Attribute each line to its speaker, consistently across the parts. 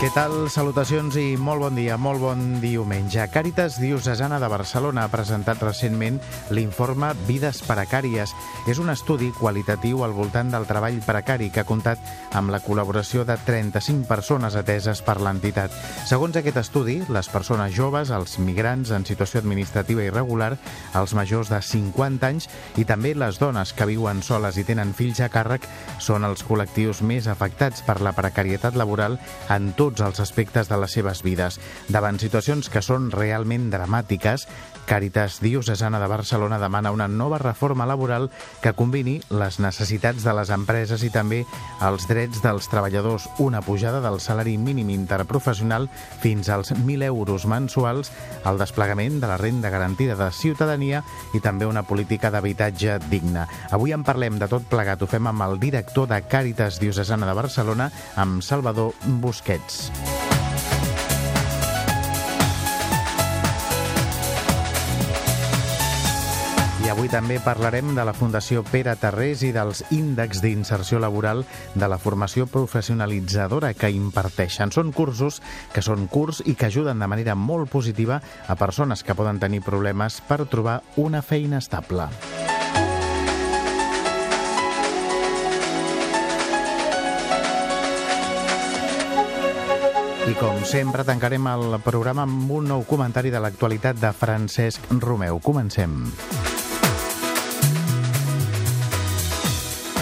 Speaker 1: Què tal? Salutacions i molt bon dia, molt bon diumenge. Càritas Diocesana de Barcelona ha presentat recentment l'informe Vides Precàries. És un estudi qualitatiu al voltant del treball precari que ha comptat amb la col·laboració de 35 persones ateses per l'entitat. Segons aquest estudi, les persones joves, els migrants en situació administrativa irregular, els majors de 50 anys i també les dones que viuen soles i tenen fills a càrrec són els col·lectius més afectats per la precarietat laboral en tot tots els aspectes de les seves vides. Davant situacions que són realment dramàtiques, Càritas Diocesana de Barcelona demana una nova reforma laboral que combini les necessitats de les empreses i també els drets dels treballadors, una pujada del salari mínim interprofessional fins als 1.000 euros mensuals, el desplegament de la renda garantida de ciutadania i també una política d'habitatge digna. Avui en parlem de tot plegat, ho fem amb el director de Càritas Diocesana de Barcelona, amb Salvador Busquets. I avui també parlarem de la Fundació Pere Tarrés i dels índexs d'inserció laboral de la formació professionalitzadora que imparteixen. Són cursos que són curs i que ajuden de manera molt positiva a persones que poden tenir problemes per trobar una feina estable. I com sempre tancarem el programa amb un nou comentari de l'actualitat de Francesc Romeu. Comencem.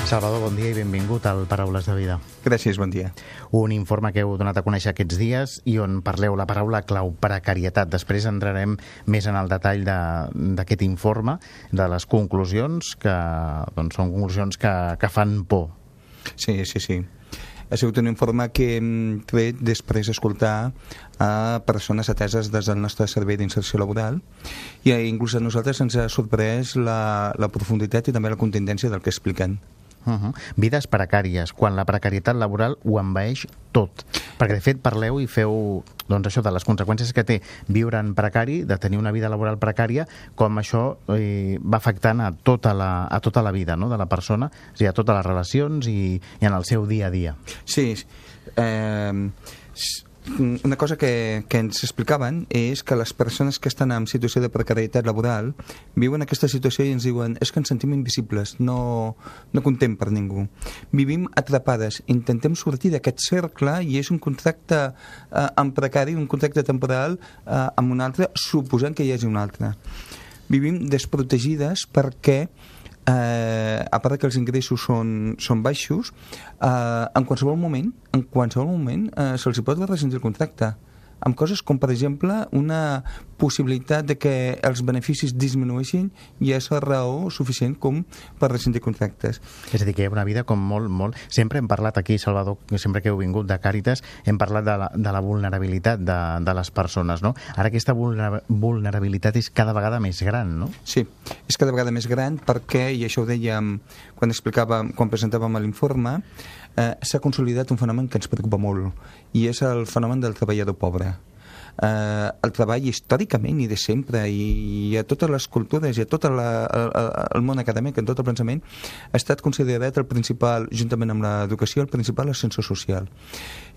Speaker 1: Salvador, bon dia i benvingut al Paraules de Vida.
Speaker 2: Gràcies, bon dia.
Speaker 1: Un informe que heu donat a conèixer aquests dies i on parleu la paraula clau precarietat. Després entrarem més en el detall d'aquest de, informe, de les conclusions, que doncs, són conclusions que, que fan por.
Speaker 2: Sí, sí, sí ha sigut un informe que hem tret després d'escoltar a persones ateses des del nostre servei d'inserció laboral i inclús a nosaltres ens ha sorprès la, la profunditat i també la contundència del que expliquen.
Speaker 1: Uh -huh. Vides precàries, quan la precarietat laboral ho envaeix tot. Perquè, de fet, parleu i feu doncs, això de les conseqüències que té viure en precari, de tenir una vida laboral precària, com això eh, va afectant a tota la, a tota la vida no? de la persona, o sigui, a totes les relacions i, i en el seu dia a dia.
Speaker 2: Sí, eh, una cosa que, que ens explicaven és que les persones que estan en situació de precarietat laboral viuen aquesta situació i ens diuen és que ens sentim invisibles, no, no contem per ningú. Vivim atrapades, intentem sortir d'aquest cercle i és un contracte eh, en precari, un contracte temporal eh, amb un altre, suposant que hi hagi un altre. Vivim desprotegides perquè eh, a part que els ingressos són, són baixos, eh, en qualsevol moment, en qualsevol moment eh, se'ls pot rescindir el contracte amb coses com, per exemple, una possibilitat de que els beneficis disminueixin i és la raó suficient com per rescindir contractes.
Speaker 1: És a dir, que hi ha una vida com molt, molt... Sempre hem parlat aquí, Salvador, sempre que heu vingut de Càritas, hem parlat de la, de la vulnerabilitat de, de les persones, no? Ara aquesta vulnerabilitat és cada vegada més gran, no?
Speaker 2: Sí, és cada vegada més gran perquè, i això ho dèiem quan explicàvem, quan presentàvem l'informe, eh, s'ha consolidat un fenomen que ens preocupa molt i és el fenomen del treballador pobre. Eh, el treball històricament i de sempre i, a totes les cultures i a tot la, el, el món acadèmic, en tot el pensament ha estat considerat el principal, juntament amb l'educació, el principal ascensor social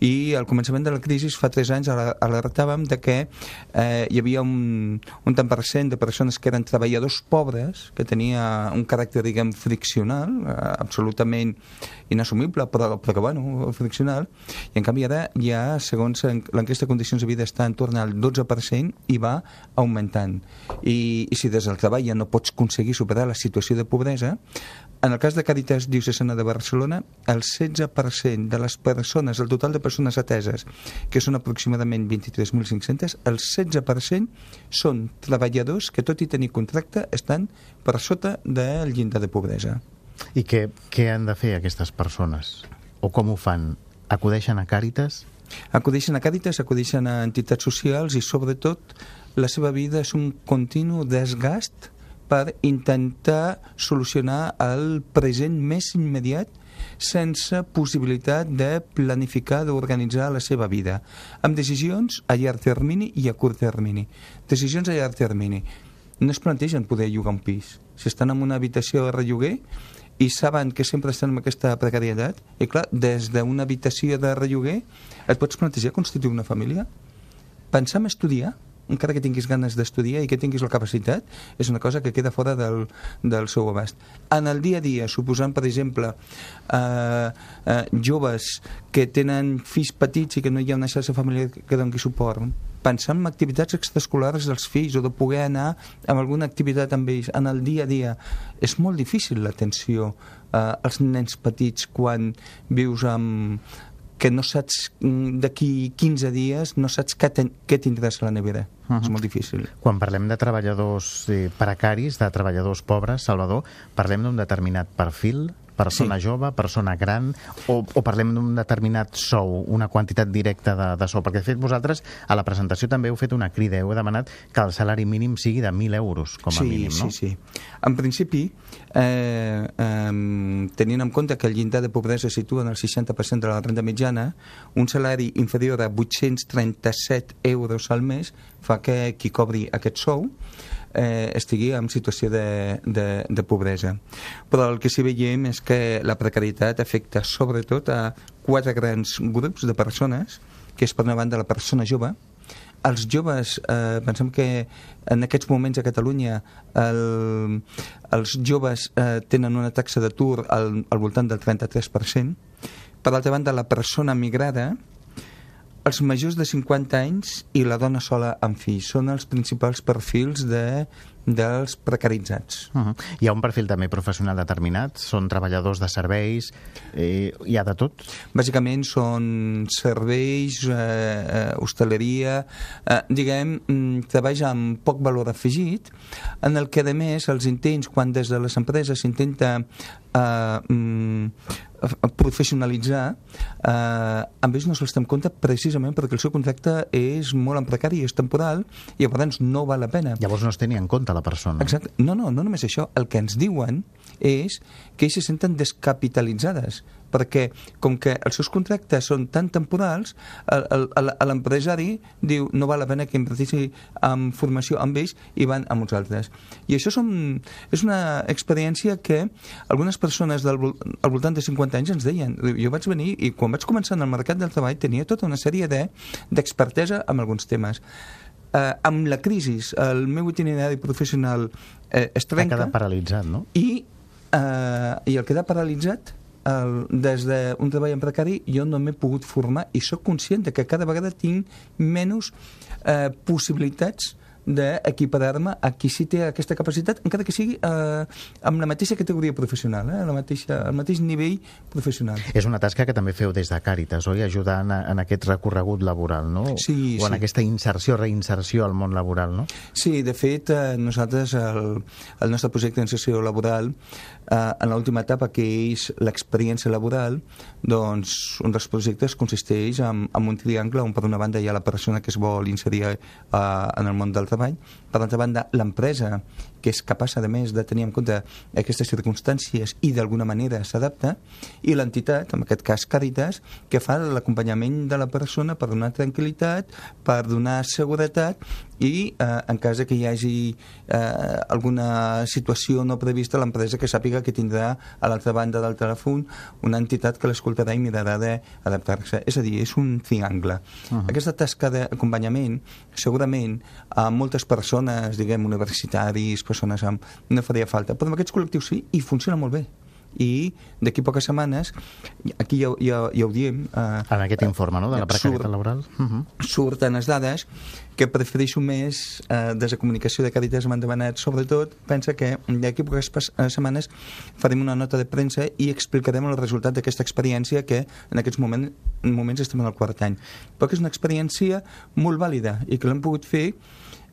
Speaker 2: i al començament de la crisi fa 3 anys alertàvem de que eh, hi havia un, un tant per cent de persones que eren treballadors pobres que tenia un caràcter, diguem, friccional eh, absolutament inassumible però, però que, bueno, friccional i en canvi ara ja, segons l'enquesta de condicions de vida està en torn al 12% i va augmentant. I, I si des del treball ja no pots aconseguir superar la situació de pobresa, en el cas de Càritas Diocesana de Barcelona, el 16% de les persones, el total de persones ateses, que són aproximadament 23.500, el 16% són treballadors que, tot i tenir contracte, estan per sota del llindar de pobresa.
Speaker 1: I què, què han de fer aquestes persones? O com ho fan? Acudeixen a Càritas?
Speaker 2: Acudeixen a Càritas, acudeixen a entitats socials i, sobretot, la seva vida és un continu desgast per intentar solucionar el present més immediat sense possibilitat de planificar, d'organitzar la seva vida, amb decisions a llarg termini i a curt termini. Decisions a llarg termini. No es plantegen poder llogar un pis. Si estan en una habitació de relloguer i saben que sempre estan en aquesta precarietat, i clar, des d'una habitació de relloguer et pots plantejar constituir una família? Pensar en estudiar? Encara que tinguis ganes d'estudiar i que tinguis la capacitat, és una cosa que queda fora del, del seu abast. En el dia a dia, suposant, per exemple, eh, eh, joves que tenen fills petits i que no hi ha una xarxa familiar que doni suport, pensar en activitats extraescolars dels fills o de poder anar amb alguna activitat amb ells en el dia a dia. És molt difícil l'atenció eh, als nens petits quan vius amb, que no saps mm, d'aquí 15 dies no saps què, ten, què tindràs a la nevera. Uh -huh. És molt difícil.
Speaker 1: Quan parlem de treballadors eh, precaris, de treballadors pobres, Salvador, parlem d'un determinat perfil persona sí. jove, persona gran, o, o parlem d'un determinat sou, una quantitat directa de, de sou? Perquè, de fet, vosaltres a la presentació també heu fet una crida, heu demanat que el salari mínim sigui de 1.000 euros, com a
Speaker 2: sí,
Speaker 1: mínim, no?
Speaker 2: Sí, sí, En principi, eh, eh, tenint en compte que el llindar de pobresa es situa en el 60% de la renda mitjana, un salari inferior a 837 euros al mes fa que qui cobri aquest sou eh, estigui en situació de, de, de pobresa. Però el que sí veiem és que la precarietat afecta sobretot a quatre grans grups de persones, que és per una banda la persona jove, els joves, eh, pensem que en aquests moments a Catalunya el, els joves eh, tenen una taxa d'atur al, al voltant del 33%. Per altra banda, la persona migrada, els majors de 50 anys i la dona sola amb fills són els principals perfils de, dels precaritzats.
Speaker 1: Uh -huh. Hi ha un perfil també professional determinat? Són treballadors de serveis? Eh, hi ha de tot?
Speaker 2: Bàsicament són serveis, eh, eh, hostaleria, eh, diguem, mm, treballs amb poc valor afegit, en el que, a més, els intents, quan des de les empreses s'intenta eh, mm, professionalitzar, eh, amb ells no se'ls té en compte precisament perquè el seu contracte és molt en precari, és temporal, i llavors no val la pena.
Speaker 1: Llavors no es tenia en compte la persona.
Speaker 2: Exacte. No, no, no només això. El que ens diuen és que ells se senten descapitalitzades perquè com que els seus contractes són tan temporals, l'empresari diu no val la pena que invertissi en formació amb ells i van amb uns altres. I això són, és una experiència que algunes persones del, al voltant de 50 anys ens deien. Jo vaig venir i quan vaig començar en el mercat del treball tenia tota una sèrie d'expertesa de, amb alguns temes eh, amb la crisi el meu itinerari professional eh, es trenca...
Speaker 1: Ha quedat paralitzat, no?
Speaker 2: I, eh, i el queda paralitzat el, des d'un treball en precari jo no m'he pogut formar i sóc conscient de que cada vegada tinc menys eh, possibilitats d'equiparar-me a qui sí té aquesta capacitat, encara que sigui eh, amb la mateixa categoria professional, eh, la mateixa, el mateix nivell professional.
Speaker 1: És una tasca que també feu des de Càritas, oi? Ajudant en aquest recorregut laboral, no?
Speaker 2: Sí,
Speaker 1: o en
Speaker 2: sí.
Speaker 1: aquesta inserció, reinserció al món laboral, no?
Speaker 2: Sí, de fet, eh, nosaltres, el, el nostre projecte d'inserció laboral, eh, en l'última etapa, que és l'experiència laboral, doncs un dels projectes consisteix en, en un triangle on per una banda hi ha la persona que es vol inserir eh, en el món del treball. Per l'altra banda, l'empresa, que és capaç, a més, de tenir en compte aquestes circumstàncies i d'alguna manera s'adapta, i l'entitat, en aquest cas Càritas, que fa l'acompanyament de la persona per donar tranquil·litat, per donar seguretat i eh, en cas que hi hagi eh, alguna situació no prevista, l'empresa que sàpiga que tindrà a l'altra banda del telèfon una entitat que l'escoltarà i mirarà d'adaptar-se. És a dir, és un triangle. Uh -huh. Aquesta tasca d'acompanyament, segurament, a moltes persones, diguem, universitaris, persones amb... no faria falta, però amb aquests col·lectius sí, i funciona molt bé. I d'aquí poques setmanes aquí ja, ja, ja ho diem
Speaker 1: eh, en aquest informe no, de la precarietat surt, laboral. uh -huh.
Speaker 2: surten les dades que prefereixo més eh, des de comunicació de Càritas m'han demanat sobretot pensa que d'aquí poques setmanes farem una nota de premsa i explicarem el resultat d'aquesta experiència que en aquests moments, en moments estem en el quart any. Però que és una experiència molt vàlida i que l'hem pogut fer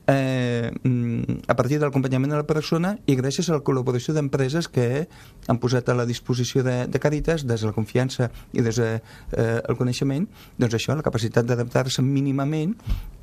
Speaker 2: eh, mm, a partir de l'acompanyament de la persona i gràcies a la col·laboració d'empreses que han posat a la disposició de, de Càritas des de la confiança i des de, eh, coneixement, doncs això, la capacitat d'adaptar-se mínimament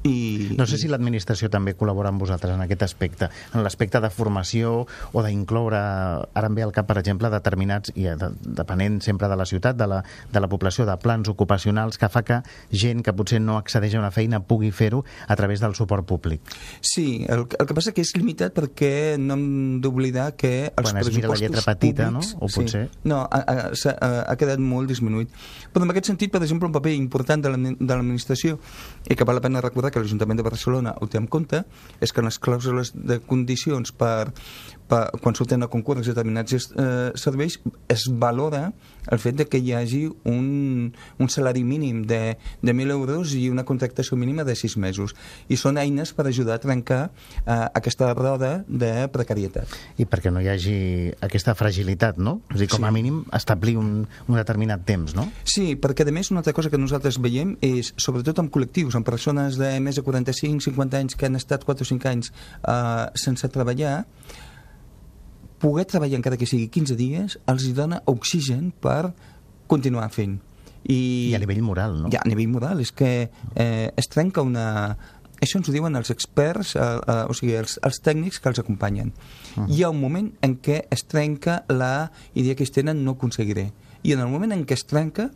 Speaker 2: i...
Speaker 1: No sé si l'administració també col·labora amb vosaltres en aquest aspecte, en l'aspecte de formació o d'incloure, ara em ve al cap, per exemple, determinats, i de, depenent sempre de la ciutat, de la, de la població, de plans ocupacionals que fa que gent que potser no accedeix a una feina pugui fer-ho a través del suport públic.
Speaker 2: Sí, el, el que passa que és limitat perquè no hem d'oblidar que els
Speaker 1: Quan es mira la lletra petita,
Speaker 2: públics,
Speaker 1: no? O potser...
Speaker 2: Sí, no, ha, ha, ha, quedat molt disminuït. Però en aquest sentit, per exemple, un paper important de l'administració i que val la pena recordar que l'Ajuntament de Barcelona ho té en compte és que en les clàusules de condicions per, per quan surten a concurs determinats eh, serveis es valora el fet de que hi hagi un, un salari mínim de, de 1.000 euros i una contractació mínima de 6 mesos. I són eines per ajudar trencar eh, aquesta roda de precarietat.
Speaker 1: I perquè no hi hagi aquesta fragilitat, no? És a dir, com sí. a mínim establir un, un determinat temps, no?
Speaker 2: Sí, perquè a més una altra cosa que nosaltres veiem és, sobretot amb col·lectius, amb persones de més de 45-50 anys que han estat 4 o 5 anys eh, sense treballar, poder treballar encara que sigui 15 dies els dona oxigen per continuar fent.
Speaker 1: I, I a nivell moral, no?
Speaker 2: Ja, a nivell moral, és que eh, es trenca una... Això ens ho diuen els experts, eh, eh, o sigui, els, els tècnics que els acompanyen. Uh -huh. Hi ha un moment en què es trenca la idea que ells tenen no aconseguiré. I en el moment en què es trenca,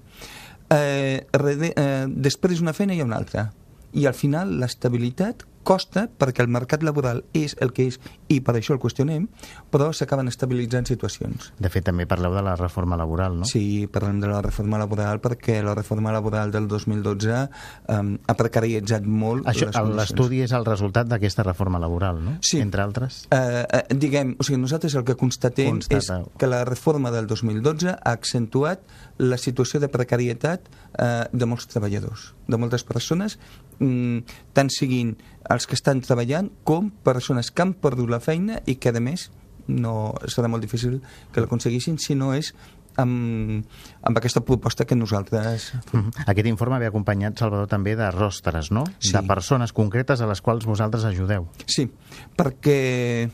Speaker 2: eh, rede, eh, després d'una feina hi ha una altra. I al final l'estabilitat costa perquè el mercat laboral és el que és i per això el qüestionem, però s'acaben estabilitzant situacions.
Speaker 1: De fet, també parleu de la reforma laboral, no?
Speaker 2: Sí, parlem de la reforma laboral perquè la reforma laboral del 2012 um, ha precaritzat molt
Speaker 1: això, L'estudi és el resultat d'aquesta reforma laboral, no?
Speaker 2: Sí.
Speaker 1: Entre altres?
Speaker 2: Uh, uh, diguem, o sigui, nosaltres el que constatem Constata. és que la reforma del 2012 ha accentuat la situació de precarietat uh, de molts treballadors, de moltes persones, um, tant siguin els que estan treballant com persones que han perdut la feina i que a més no serà molt difícil que l'aconseguissin si no és amb, amb aquesta proposta que nosaltres...
Speaker 1: Mm. Aquest informe ve acompanyat, Salvador, també de rostres, no? Sí. De persones concretes a les quals vosaltres ajudeu.
Speaker 2: Sí, perquè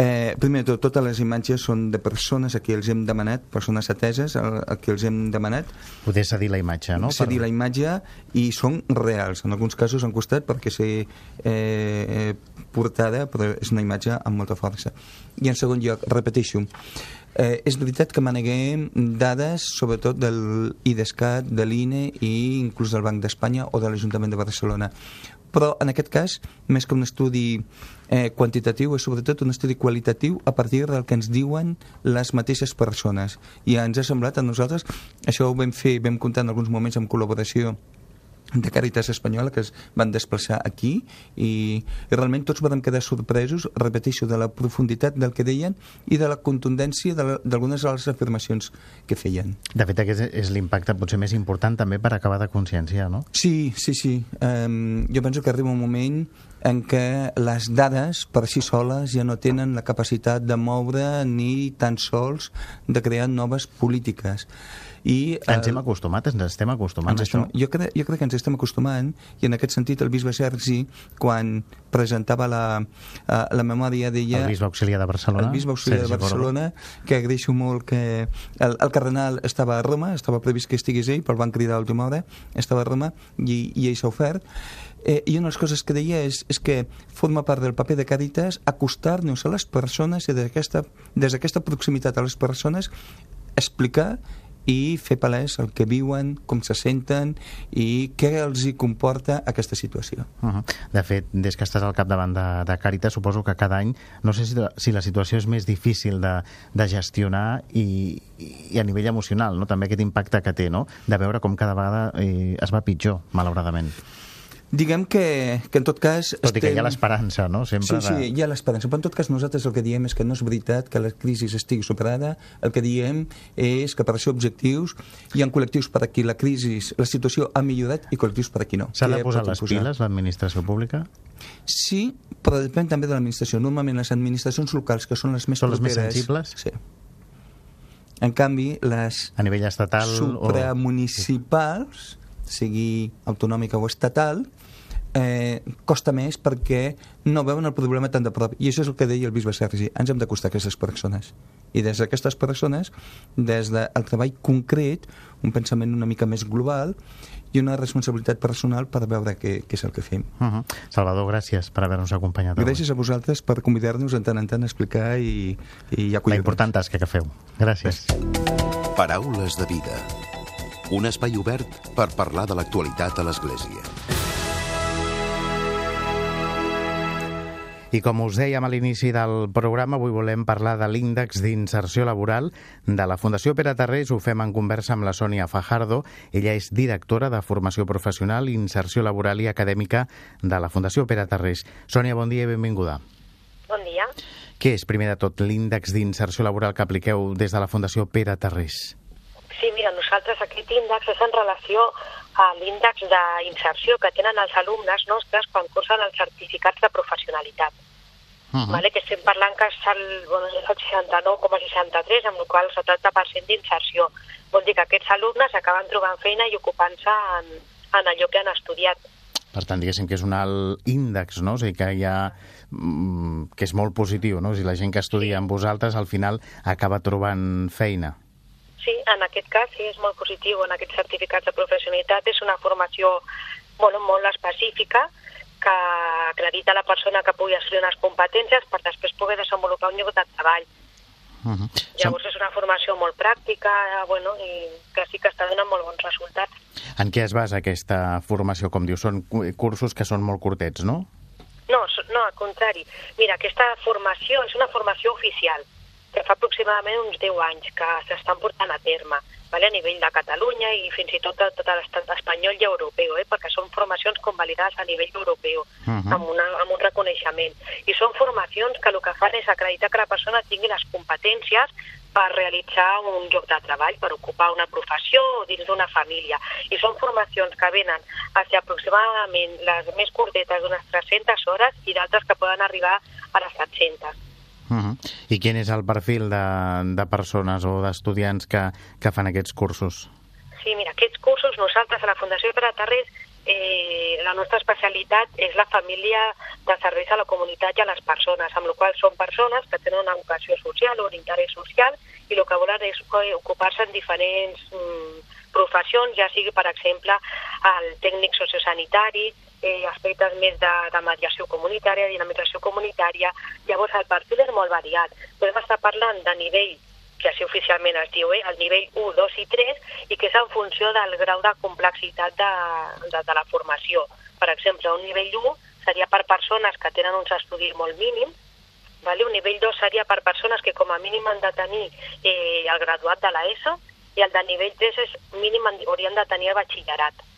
Speaker 2: Eh, primer de tot, totes les imatges són de persones a qui els hem demanat, persones ateses a, a qui els hem demanat.
Speaker 1: Poder cedir la imatge, no?
Speaker 2: Cedir per... la imatge i són reals. En alguns casos han costat perquè ser eh, portada, però és una imatge amb molta força. I en segon lloc, repeteixo, Eh, és veritat que maneguem dades, sobretot del IDESCAT, de l'INE i inclús del Banc d'Espanya o de l'Ajuntament de Barcelona però en aquest cas, més que un estudi eh, quantitatiu, és sobretot un estudi qualitatiu a partir del que ens diuen les mateixes persones. I ens ha semblat a nosaltres, això ho vam fer, vam comptar en alguns moments amb col·laboració de Càritas Espanyola que es van desplaçar aquí i, i realment tots vam quedar sorpresos, repeteixo, de la profunditat del que deien i de la contundència d'algunes de, de les afirmacions que feien.
Speaker 1: De fet, aquest és l'impacte potser més important també per acabar de conscienciar, no?
Speaker 2: Sí, sí, sí. Um, jo penso que arriba un moment en què les dades per si soles ja no tenen la capacitat de moure ni tan sols de crear noves polítiques
Speaker 1: i, eh, ens hem acostumat, ens estem acostumant ens a estem,
Speaker 2: això? Jo crec, jo crec que ens estem acostumant i en aquest sentit el bisbe Sergi quan presentava la, uh, la memòria deia...
Speaker 1: El bisbe auxiliar de Barcelona.
Speaker 2: El bisbe auxiliar Sergi de Barcelona, que agraeixo molt que el, el cardenal estava a Roma, estava previst que estigués ell, però el van cridar a l'última hora, estava a Roma i, i ell s'ha ofert. Eh, I una de les coses que deia és, és que forma part del paper de Càritas acostar-nos a les persones i des d'aquesta proximitat a les persones explicar i fer palès el que viuen, com se senten i què els hi comporta aquesta situació.
Speaker 1: Uh -huh. De fet, des que estàs al capdavant de, de Càritas, suposo que cada any, no sé si, si la situació és més difícil de, de gestionar i, i a nivell emocional, no? també aquest impacte que té, no? de veure com cada vegada eh, es va pitjor, malauradament.
Speaker 2: Diguem que, que en tot cas...
Speaker 1: Tot estem... i que hi ha l'esperança, no?
Speaker 2: Sempre sí, sí, hi ha l'esperança. Però en tot cas nosaltres el que diem és que no és veritat que la crisi estigui superada. El que diem és que per ser objectius hi ha col·lectius per a qui la crisi, la situació ha millorat i col·lectius per a qui no.
Speaker 1: S'ha de posar les posar? piles l'administració pública?
Speaker 2: Sí, però depèn també de l'administració. Normalment les administracions locals, que són les més
Speaker 1: són properes... les més sensibles?
Speaker 2: Sí. En canvi, les...
Speaker 1: A nivell estatal
Speaker 2: supramunicipals... O sigui autonòmica o estatal, eh, costa més perquè no veuen el problema tan de prop. I això és el que deia el bisbe Sergi. Ens hem d'acostar a aquestes persones. I des d'aquestes persones, des del treball concret, un pensament una mica més global i una responsabilitat personal per veure què, què és el que fem.
Speaker 1: Uh -huh. Salvador, gràcies per haver-nos acompanyat avui.
Speaker 2: Gràcies a vosaltres per convidar-nos en tant en tant a explicar i, i
Speaker 1: acollir-nos. La important tasca que feu. Gràcies.
Speaker 3: Paraules de vida. Un espai obert per parlar de l'actualitat a l'Església.
Speaker 1: I com us dèiem a l'inici del programa, avui volem parlar de l'índex d'inserció laboral de la Fundació Pere Tarrés. Ho fem en conversa amb la Sònia Fajardo. Ella és directora de Formació Professional, Inserció Laboral i Acadèmica de la Fundació Pere Tarrés. Sònia, bon dia i benvinguda.
Speaker 4: Bon dia.
Speaker 1: Què és, primer de tot, l'índex d'inserció laboral que apliqueu des de la Fundació Pere Tarrés?
Speaker 4: Nosaltres aquest índex és en relació a l'índex d'inserció que tenen els alumnes nostres quan cursen els certificats de professionalitat. Uh -huh. vale? que estem parlant que és el, bueno, és el 69,63, amb el qual el 70% d'inserció. Vol dir que aquests alumnes acaben trobant feina i ocupant-se en, en allò que han estudiat.
Speaker 1: Per tant, diguéssim que és un alt índex, no? O sigui, que hi ha mm, que és molt positiu, no? O sigui, la gent que estudia amb vosaltres al final acaba trobant feina.
Speaker 4: Sí, en aquest cas sí, és molt positiu. En aquests certificats de professionalitat és una formació bueno, molt específica que acredita la persona que pugui assolir unes competències per després poder desenvolupar un lloc de treball. Uh -huh. Llavors és una formació molt pràctica bueno, i que sí que està donant molt bons resultats.
Speaker 1: En què es basa aquesta formació? Com dius, són cursos que són molt curtets, no?
Speaker 4: No, no, al contrari. Mira, aquesta formació és una formació oficial que fa aproximadament uns 10 anys que s'estan portant a terme vale? a nivell de Catalunya i fins i tot a tot l'estat espanyol i europeu, eh? perquè són formacions convalidades a nivell europeu, uh -huh. amb, una, amb un reconeixement. I són formacions que el que fan és acreditar que la persona tingui les competències per realitzar un lloc de treball, per ocupar una professió o dins d'una família. I són formacions que venen a ser aproximadament les més curtetes d'unes 300 hores i d'altres que poden arribar a les 700.
Speaker 1: Uh -huh. I quin és el perfil de, de persones o d'estudiants que, que fan aquests cursos?
Speaker 4: Sí, mira, aquests cursos nosaltres a la Fundació Pere Tarrés eh, la nostra especialitat és la família de serveis a la comunitat i a les persones, amb la qual són persones que tenen una vocació social o un interès social i el que volen és ocupar-se en diferents mm, professions, ja sigui, per exemple, el tècnic sociosanitari, eh, aspectes més de, de mediació comunitària, dinamització comunitària. Llavors, el perfil és molt variat. Podem estar parlant de nivell que així oficialment es diu, eh, el nivell 1, 2 i 3, i que és en funció del grau de complexitat de, de, de la formació. Per exemple, un nivell 1 seria per persones que tenen uns estudis molt mínims, vale? un nivell 2 seria per persones que com a mínim han de tenir eh, el graduat de l'ESO, i el de nivell 3 és mínim haurien de tenir el batxillerat.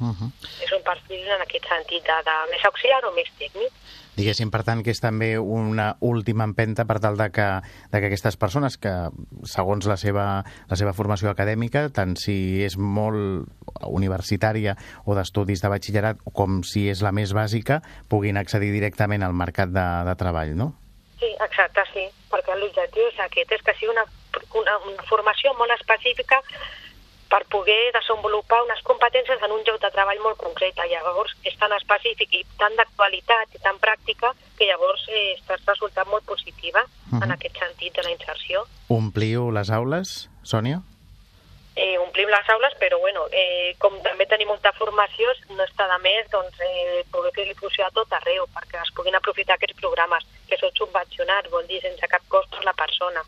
Speaker 4: Uh -huh. És un perfil en aquest sentit de, de més auxiliar o més tècnic.
Speaker 1: Diguéssim, per tant, que és també una última empenta per tal de que, de que aquestes persones que, segons la seva, la seva formació acadèmica, tant si és molt universitària o d'estudis de batxillerat com si és la més bàsica, puguin accedir directament al mercat de, de treball, no?
Speaker 4: Sí, exacte, sí, perquè l'objectiu és aquest, és que sigui una, una, una formació molt específica per poder desenvolupar unes competències en un lloc de treball molt concret. Llavors és tan específic i tan d'actualitat i tan pràctica que llavors eh, està resultant molt positiva uh -huh. en mhm. aquest sentit de la inserció.
Speaker 1: Ompliu les aules, Sònia?
Speaker 4: Eh, omplim les aules, però bueno, eh, com també tenim molta formació, no està de més doncs, eh, poder fer difusió a tot arreu perquè es puguin aprofitar aquests programes que són subvencionats, vol dir sense cap cost per la persona.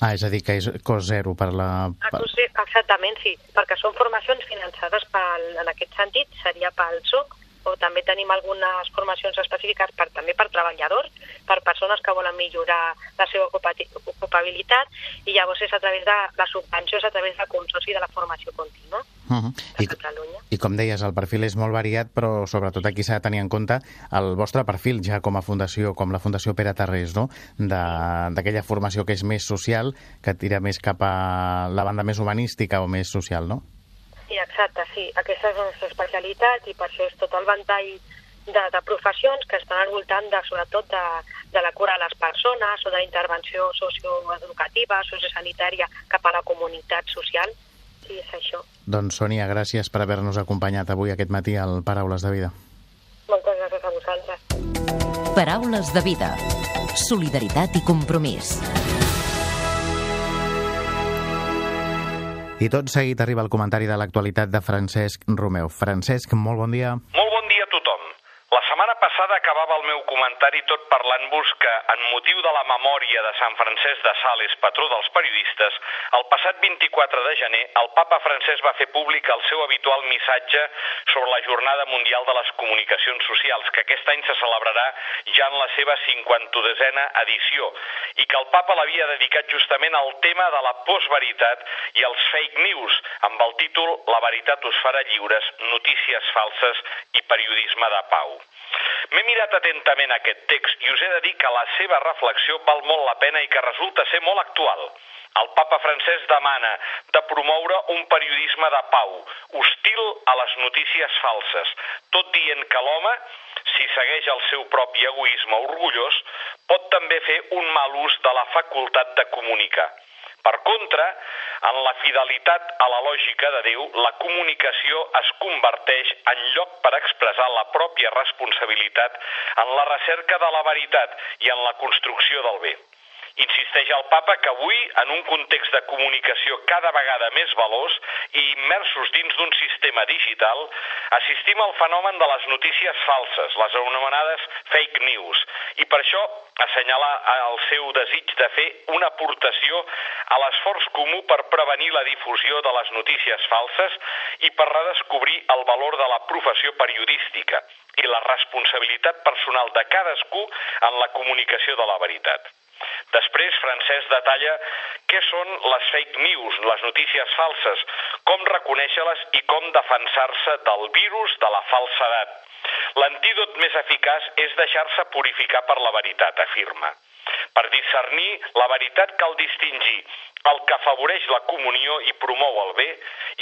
Speaker 1: Ah, és a dir, que és cost zero per la...
Speaker 4: Ah, exactament, sí, perquè són formacions finançades pel, en aquest sentit, seria pel SOC, o també tenim algunes formacions específiques per, també per treballadors, per persones que volen millorar la seva ocupabilitat, i llavors és a través de la subvenció, és a través del consorci de la formació contínua uh -huh.
Speaker 1: I, Catalunya. I com deies, el perfil és molt variat, però sobretot aquí s'ha de tenir en compte el vostre perfil ja com a fundació, com la Fundació Pere Tarrés, no? d'aquella formació que és més social, que tira més cap a la banda més humanística o més social, no?
Speaker 4: Sí, exacte, sí. Aquesta és la nostra especialitat i per això és tot el ventall de, de professions que estan al voltant de, sobretot de, de la cura a les persones o de la intervenció socioeducativa, sociosanitària cap a la comunitat social. Sí, és això.
Speaker 1: Doncs, Sònia, gràcies per haver-nos acompanyat avui aquest matí al Paraules de Vida.
Speaker 4: Moltes
Speaker 5: Paraules de vida. Solidaritat i compromís.
Speaker 1: I tot seguit arriba el comentari de l'actualitat de Francesc Romeu. Francesc, molt bon dia.
Speaker 6: Molt bon dia a tothom. La setmana passada acabava el meu comentari tot parlant-vos que, en motiu de la memòria de Sant Francesc de Sales, patró dels periodistes, el passat 24 de gener el papa Francesc va fer públic el seu habitual missatge sobre la Jornada Mundial de les Comunicacions Socials, que aquest any se celebrarà ja en la seva 52a edició, i que el papa l'havia dedicat justament al tema de la postveritat i els fake news, amb el títol La veritat us farà lliures, notícies falses i periodisme de pau. M'he mirat atentament aquest text i us he de dir que la seva reflexió val molt la pena i que resulta ser molt actual. El papa francès demana de promoure un periodisme de pau, hostil a les notícies falses, tot dient que l'home, si segueix el seu propi egoisme orgullós, pot també fer un mal ús de la facultat de comunicar. Per contra, en la fidelitat a la lògica de Déu, la comunicació es converteix en lloc per expressar la pròpia responsabilitat en la recerca de la veritat i en la construcció del bé. Insisteix el papa que avui, en un context de comunicació cada vegada més veloç i immersos dins d'un sistema digital, assistim al fenomen de les notícies falses, les anomenades fake news, i per això assenyala el seu desig de fer una aportació a l'esforç comú per prevenir la difusió de les notícies falses i per redescobrir el valor de la professió periodística i la responsabilitat personal de cadascú en la comunicació de la veritat. Després, Francesc detalla què són les fake news, les notícies falses, com reconèixer-les i com defensar-se del virus de la falsedat. L'antídot més eficaç és deixar-se purificar per la veritat, afirma. Per discernir la veritat cal distingir el que afavoreix la comunió i promou el bé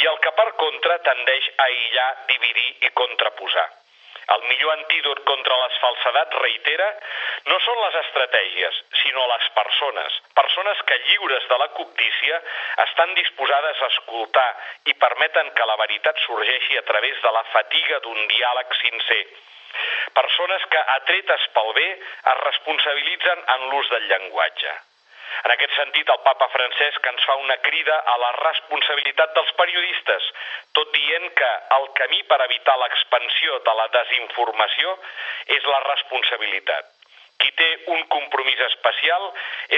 Speaker 6: i el que per contra tendeix a aïllar, dividir i contraposar. El millor antídot contra les falsedats, reitera, no són les estratègies, sinó les persones. Persones que, lliures de la cobdícia, estan disposades a escoltar i permeten que la veritat sorgeixi a través de la fatiga d'un diàleg sincer. Persones que, atretes pel bé, es responsabilitzen en l'ús del llenguatge. En aquest sentit, el papa Francesc ens fa una crida a la responsabilitat dels periodistes, tot dient que el camí per evitar l'expansió de la desinformació és la responsabilitat. Qui té un compromís especial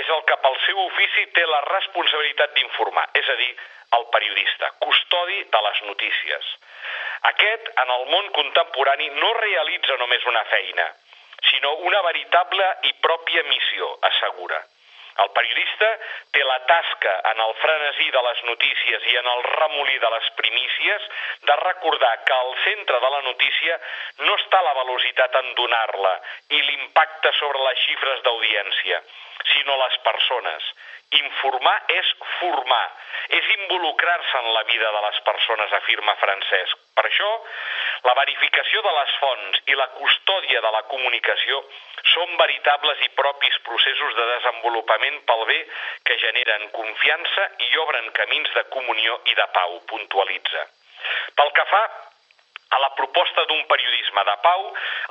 Speaker 6: és el que pel seu ofici té la responsabilitat d'informar, és a dir, el periodista, custodi de les notícies. Aquest, en el món contemporani, no realitza només una feina, sinó una veritable i pròpia missió, assegura. El periodista té la tasca en el frenesí de les notícies i en el remolí de les primícies de recordar que al centre de la notícia no està la velocitat en donar-la i l'impacte sobre les xifres d'audiència, sinó les persones. Informar és formar, és involucrar-se en la vida de les persones, afirma Francesc. Per això, la verificació de les fonts i la custòdia de la comunicació són veritables i propis processos de desenvolupament pel bé que generen confiança i obren camins de comunió i de pau, puntualitza. Pel que fa a la proposta d'un periodisme de pau,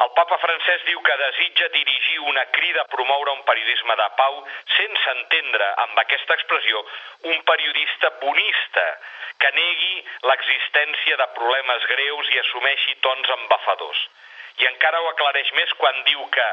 Speaker 6: el papa francès diu que desitja dirigir una crida a promoure un periodisme de pau sense entendre, amb aquesta expressió, un periodista bonista que negui l'existència de problemes greus i assumeixi tons embafadors. I encara ho aclareix més quan diu que,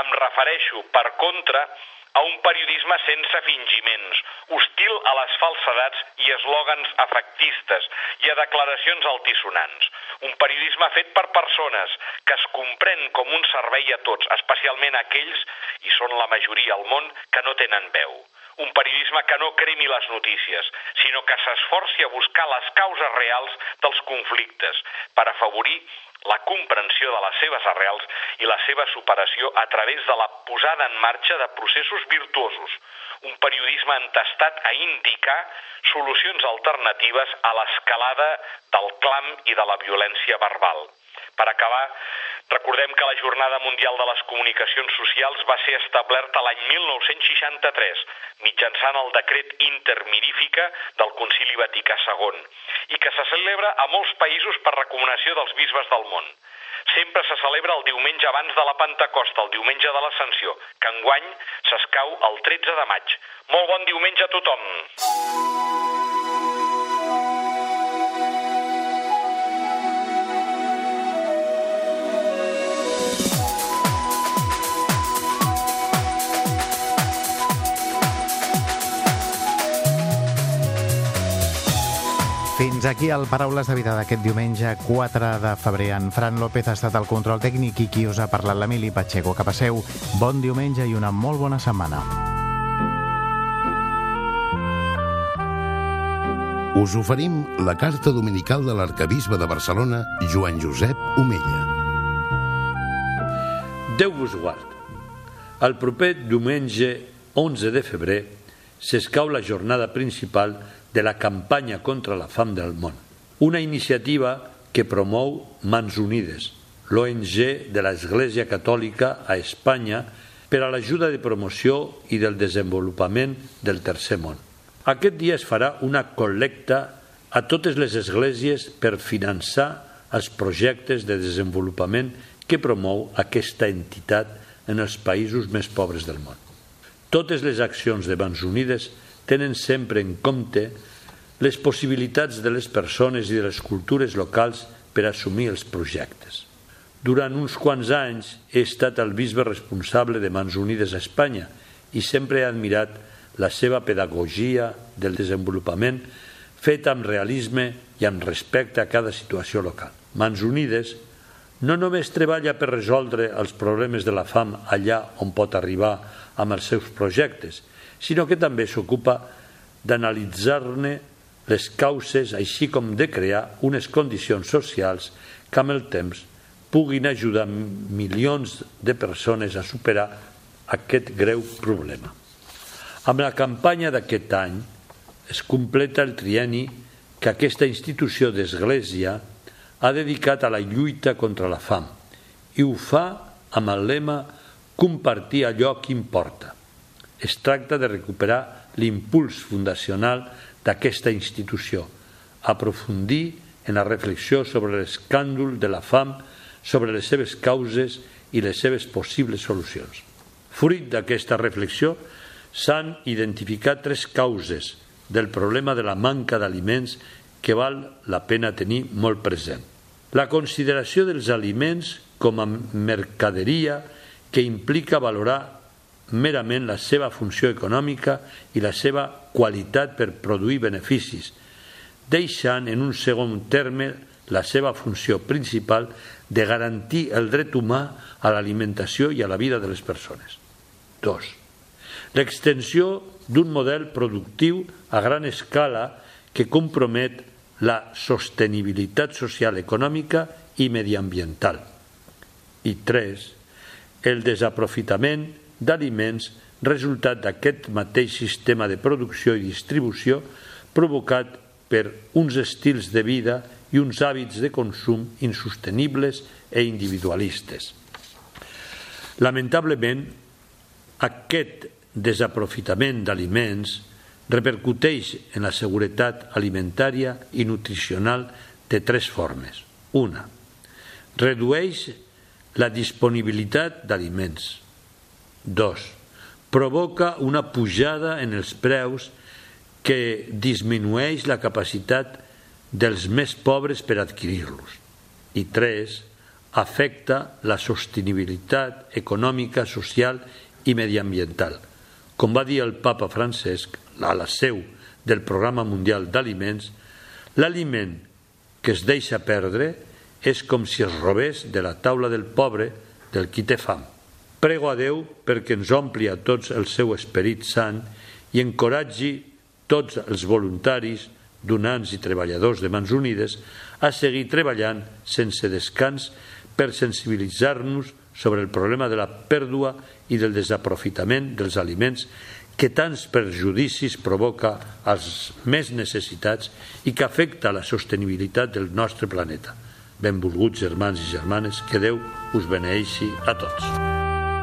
Speaker 6: em refereixo, per contra, a un periodisme sense fingiments, hostil a les falsedats i eslògans afectistes i a declaracions altisonants. Un periodisme fet per persones que es comprèn com un servei a tots, especialment aquells, i són la majoria al món, que no tenen veu. Un periodisme que no cremi les notícies, sinó que s'esforci a buscar les causes reals dels conflictes per afavorir la comprensió de les seves arrels i la seva superació a través de la posada en marxa de processos virtuosos, un periodisme entestat a indicar solucions alternatives a l'escalada del clam i de la violència verbal. Per acabar, recordem que la Jornada Mundial de les Comunicacions Socials va ser establerta l'any 1963 mitjançant el decret intermirífica del Concili Vaticà II i que se celebra a molts països per recomanació dels bisbes del món. sempre se celebra el diumenge abans de la Pentecosta, el diumenge de l'Ascensió, que enguany s'escau el 13 de maig. Molt bon diumenge a tothom!
Speaker 1: Fins aquí el Paraules de Vida d'aquest diumenge 4 de febrer. En Fran López ha estat el control tècnic i qui us ha parlat l'Emili Pacheco. Que passeu bon diumenge i una molt bona setmana.
Speaker 3: Us oferim la carta dominical de l'arcabisbe de Barcelona, Joan Josep Omella.
Speaker 7: Déu vos guard. El proper diumenge 11 de febrer s'escau la jornada principal de la campanya contra la fam del món, una iniciativa que promou Mans Unides, l'ONG de l'Església Catòlica a Espanya per a l'ajuda de promoció i del desenvolupament del tercer món. Aquest dia es farà una col·lecta a totes les esglésies per finançar els projectes de desenvolupament que promou aquesta entitat en els països més pobres del món. Totes les accions de Mans Unides tenen sempre en compte les possibilitats de les persones i de les cultures locals per assumir els projectes. Durant uns quants anys he estat el bisbe responsable de Mans Unides a Espanya i sempre he admirat la seva pedagogia del desenvolupament feta amb realisme i amb respecte a cada situació local. Mans Unides no només treballa per resoldre els problemes de la fam allà on pot arribar amb els seus projectes, sinó que també s'ocupa d'analitzar-ne les causes, així com de crear unes condicions socials que amb el temps puguin ajudar milions de persones a superar aquest greu problema. Amb la campanya d'aquest any es completa el trieni que aquesta institució d'església ha dedicat a la lluita contra la fam i ho fa amb el lema compartir allò que importa. Es tracta de recuperar l'impuls fundacional d'aquesta institució, aprofundir en la reflexió sobre l'escàndol de la fam, sobre les seves causes i les seves possibles solucions. Fruit d'aquesta reflexió, s'han identificat tres causes del problema de la manca d'aliments que val la pena tenir molt present. La consideració dels aliments com a mercaderia que implica valorar merament la seva funció econòmica i la seva qualitat per produir beneficis, deixant en un segon terme la seva funció principal de garantir el dret humà a l'alimentació i a la vida de les persones. 2. L'extensió d'un model productiu a gran escala que compromet la sostenibilitat social, econòmica i mediambiental. I 3. El desaprofitament d'aliments resultat d'aquest mateix sistema de producció i distribució provocat per uns estils de vida i uns hàbits de consum insostenibles e individualistes. Lamentablement, aquest desaprofitament d'aliments repercuteix en la seguretat alimentària i nutricional de tres formes. Una, redueix la disponibilitat d'aliments. Dos, provoca una pujada en els preus que disminueix la capacitat dels més pobres per adquirir-los. I tres, afecta la sostenibilitat econòmica, social i mediambiental. Com va dir el papa Francesc a la seu del Programa Mundial d'Aliments, l'aliment que es deixa perdre és com si es robés de la taula del pobre del qui té fam. Prego a Déu perquè ens ompli a tots el seu esperit sant i encoratgi tots els voluntaris, donants i treballadors de Mans Unides a seguir treballant sense descans per sensibilitzar-nos sobre el problema de la pèrdua i del desaprofitament dels aliments que tants perjudicis provoca als més necessitats i que afecta la sostenibilitat del nostre planeta. Benvolguts germans i germanes, que Déu us beneixi a tots